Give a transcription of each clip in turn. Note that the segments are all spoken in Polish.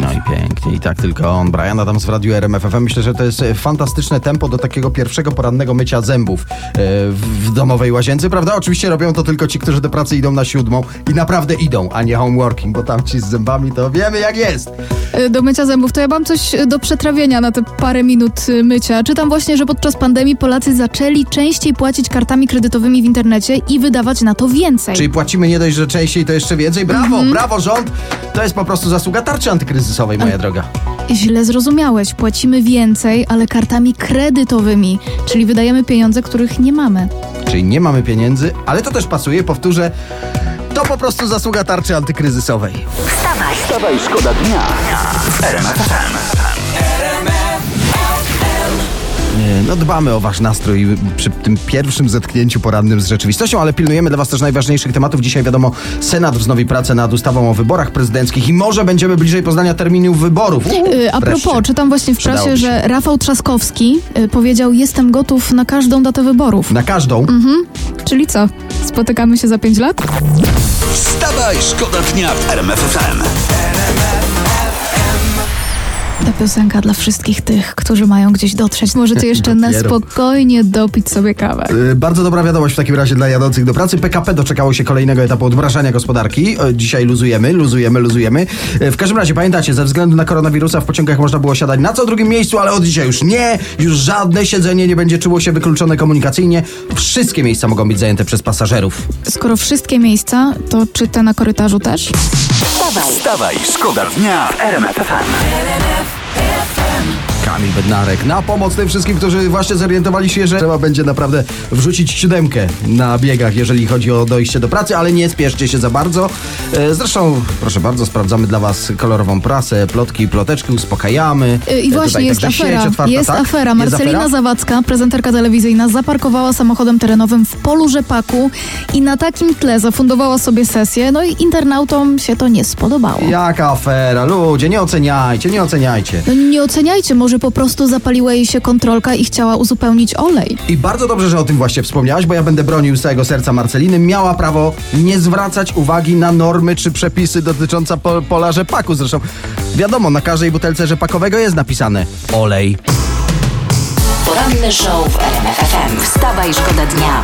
No i pięknie. I tak tylko on, Brian Adams w Radiu RMF FM. Myślę, że to jest e, fantastyczne tempo do takiego pierwszego porannego mycia zębów e, w, domowej łazience, prawda? Oczywiście robią to tylko ci, którzy do pracy idą na siódmą i naprawdę idą, a nie homeworking, bo tam ci z zębami to wiemy jak jest. Y, do mycia zębów, to ja mam coś do przetrawienia na te parę minut mycia. Czytam właśnie, że podczas pandemii Polacy zaczęli częściej płacić kartami kredytowymi w internecie i wydawać na to więcej. Czyli płacimy nie dość, że częściej, to jeszcze więcej. Brawo, brawo rząd! To jest po prostu zasługa tarczy antykryzysowej, moja droga. Źle zrozumiałeś, płacimy więcej, ale kartami kredytowymi, czyli wydajemy pieniądze, których nie mamy. Czyli nie mamy pieniędzy, ale to też pasuje, powtórzę, to po prostu zasługa tarczy antykryzysowej. Wstawaj, Wstawaj, szkoda dnia w Dbamy o wasz nastrój przy tym pierwszym zetknięciu porannym z rzeczywistością, ale pilnujemy dla was też najważniejszych tematów. Dzisiaj wiadomo, Senat wznowi pracę nad ustawą o wyborach prezydenckich i może będziemy bliżej poznania terminów wyborów. Uuu, Y, A propos, czytam właśnie w prasie, że Rafał Trzaskowski y, powiedział: Jestem gotów na każdą datę wyborów. Na każdą. Mhm. Czyli co? Spotykamy się za pięć lat? Wstawaj, szkoda dnia w RMF FM. Ta piosenka dla wszystkich tych, którzy mają gdzieś dotrzeć. Możecie jeszcze na spokojnie dopić sobie kawę. Y, Bardzo dobra wiadomość w takim razie dla jadących do pracy. PKP doczekało się kolejnego etapu odmrażania gospodarki. E, Dzisiaj luzujemy, luzujemy, luzujemy. E, W każdym razie pamiętacie, ze względu na koronawirusa w pociągach można było siadać na co drugim miejscu, ale od dzisiaj już nie. Już żadne siedzenie nie będzie czuło się wykluczone komunikacyjnie. Wszystkie miejsca mogą być zajęte przez pasażerów. Skoro wszystkie miejsca, to czy te na korytarzu też? wstawaj, Wstawaj, szkoda dnia w RMF FM. Kamil Bednarek na pomoc tym wszystkim, którzy właśnie zorientowali się, że trzeba będzie naprawdę wrzucić siódemkę na biegach, jeżeli chodzi o dojście do pracy, ale nie spieszcie się za bardzo. E, Zresztą, proszę bardzo, sprawdzamy dla was kolorową prasę, plotki i ploteczki, uspokajamy. Y, I E, właśnie tutaj jest afera. Otwarta, jest tak? afera. Marcelina afera? Zawadzka, prezenterka telewizyjna, zaparkowała samochodem terenowym w polu rzepaku i na takim tle zafundowała sobie sesję. No i internautom się to nie spodobało. Jaka afera? Ludzie, nie oceniajcie, nie oceniajcie. No nie oceniajcie, może po prostu zapaliła jej się kontrolka i chciała uzupełnić olej. I bardzo dobrze, że o tym właśnie wspomniałaś, bo ja będę bronił z całego serca Marceliny. Miała prawo nie zwracać uwagi na normy czy przepisy dotyczące po, pola rzepaku. Zresztą wiadomo, na każdej butelce rzepakowego jest napisane olej. poranny show w RMF FM. Wstawaj, szkoda dnia.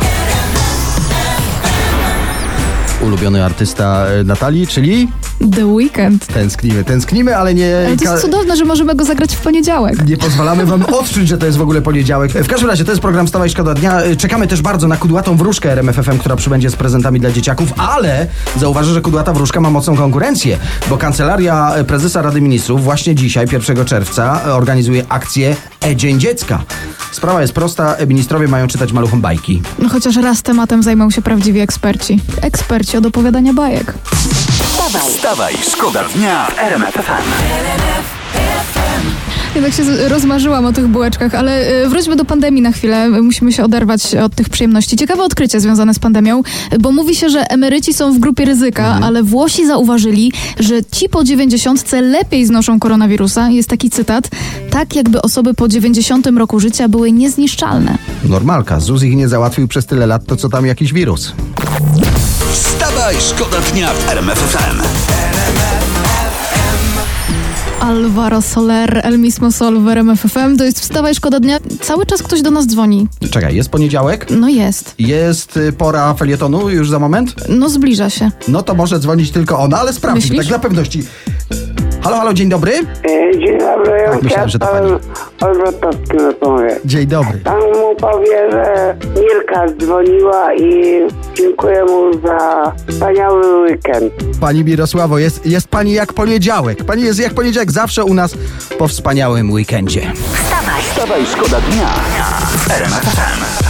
Ulubiony artysta e, Natalii, czyli The Weekend. tęsknimy, tęsknimy, ale nie... Ale to jest cudowne, że możemy go zagrać w poniedziałek. Nie pozwalamy wam odczuć, że to jest w ogóle poniedziałek. W każdym razie, to jest program Stawaj Szkoda Dnia. Czekamy też bardzo na kudłatą wróżkę RMFFM, która przybędzie z prezentami dla dzieciaków, ale zauważę, że kudłata wróżka ma mocną konkurencję, bo Kancelaria Prezesa Rady Ministrów właśnie dzisiaj, 1 czerwca, organizuje akcję E-Dzień Dziecka. Sprawa jest prosta, ministrowie mają czytać maluchom bajki. No chociaż raz tematem zajmą się prawdziwi eksperci. Eksperci od opowiadania bajek. Wstawaj, Wstawaj, szkoda dnia w RMF. Ja tak się rozmarzyłam o tych bułeczkach, ale y, wróćmy do pandemii na chwilę. Musimy się oderwać od tych przyjemności. Ciekawe odkrycie związane z pandemią, bo mówi się, że emeryci są w grupie ryzyka, ale Włosi zauważyli, że ci po 90 lepiej znoszą koronawirusa. Jest taki cytat. Tak jakby osoby po 90 roku życia były niezniszczalne. Normalka, ZUS ich nie załatwił przez tyle lat, to co tam jakiś wirus. Wstawaj, szkoda dnia w RMF FM. Alvaro Soler, El Mismo Sol w RMF FM. To jest Wstawaj Szkoda Dnia. Cały czas ktoś do nas dzwoni. Czekaj, jest poniedziałek? No jest. Jest y, pora felietonu już za moment? No zbliża się. No to może dzwonić tylko ona, ale sprawdźmy, Myślisz? tak dla pewności. Halo, halo, dzień dobry. E, Dzień dobry, ja Tak, myślałem, że to chciałem Olbratowski na powie. Dzień dobry. Pan mu powie, że Mirka dzwoniła i dziękuję mu za wspaniały weekend. Pani Mirosławo, jest, jest pani jak poniedziałek. Pani jest jak poniedziałek zawsze u nas po wspaniałym weekendzie. wstawaj, Wstawaj, szkoda dnia w RMF FM.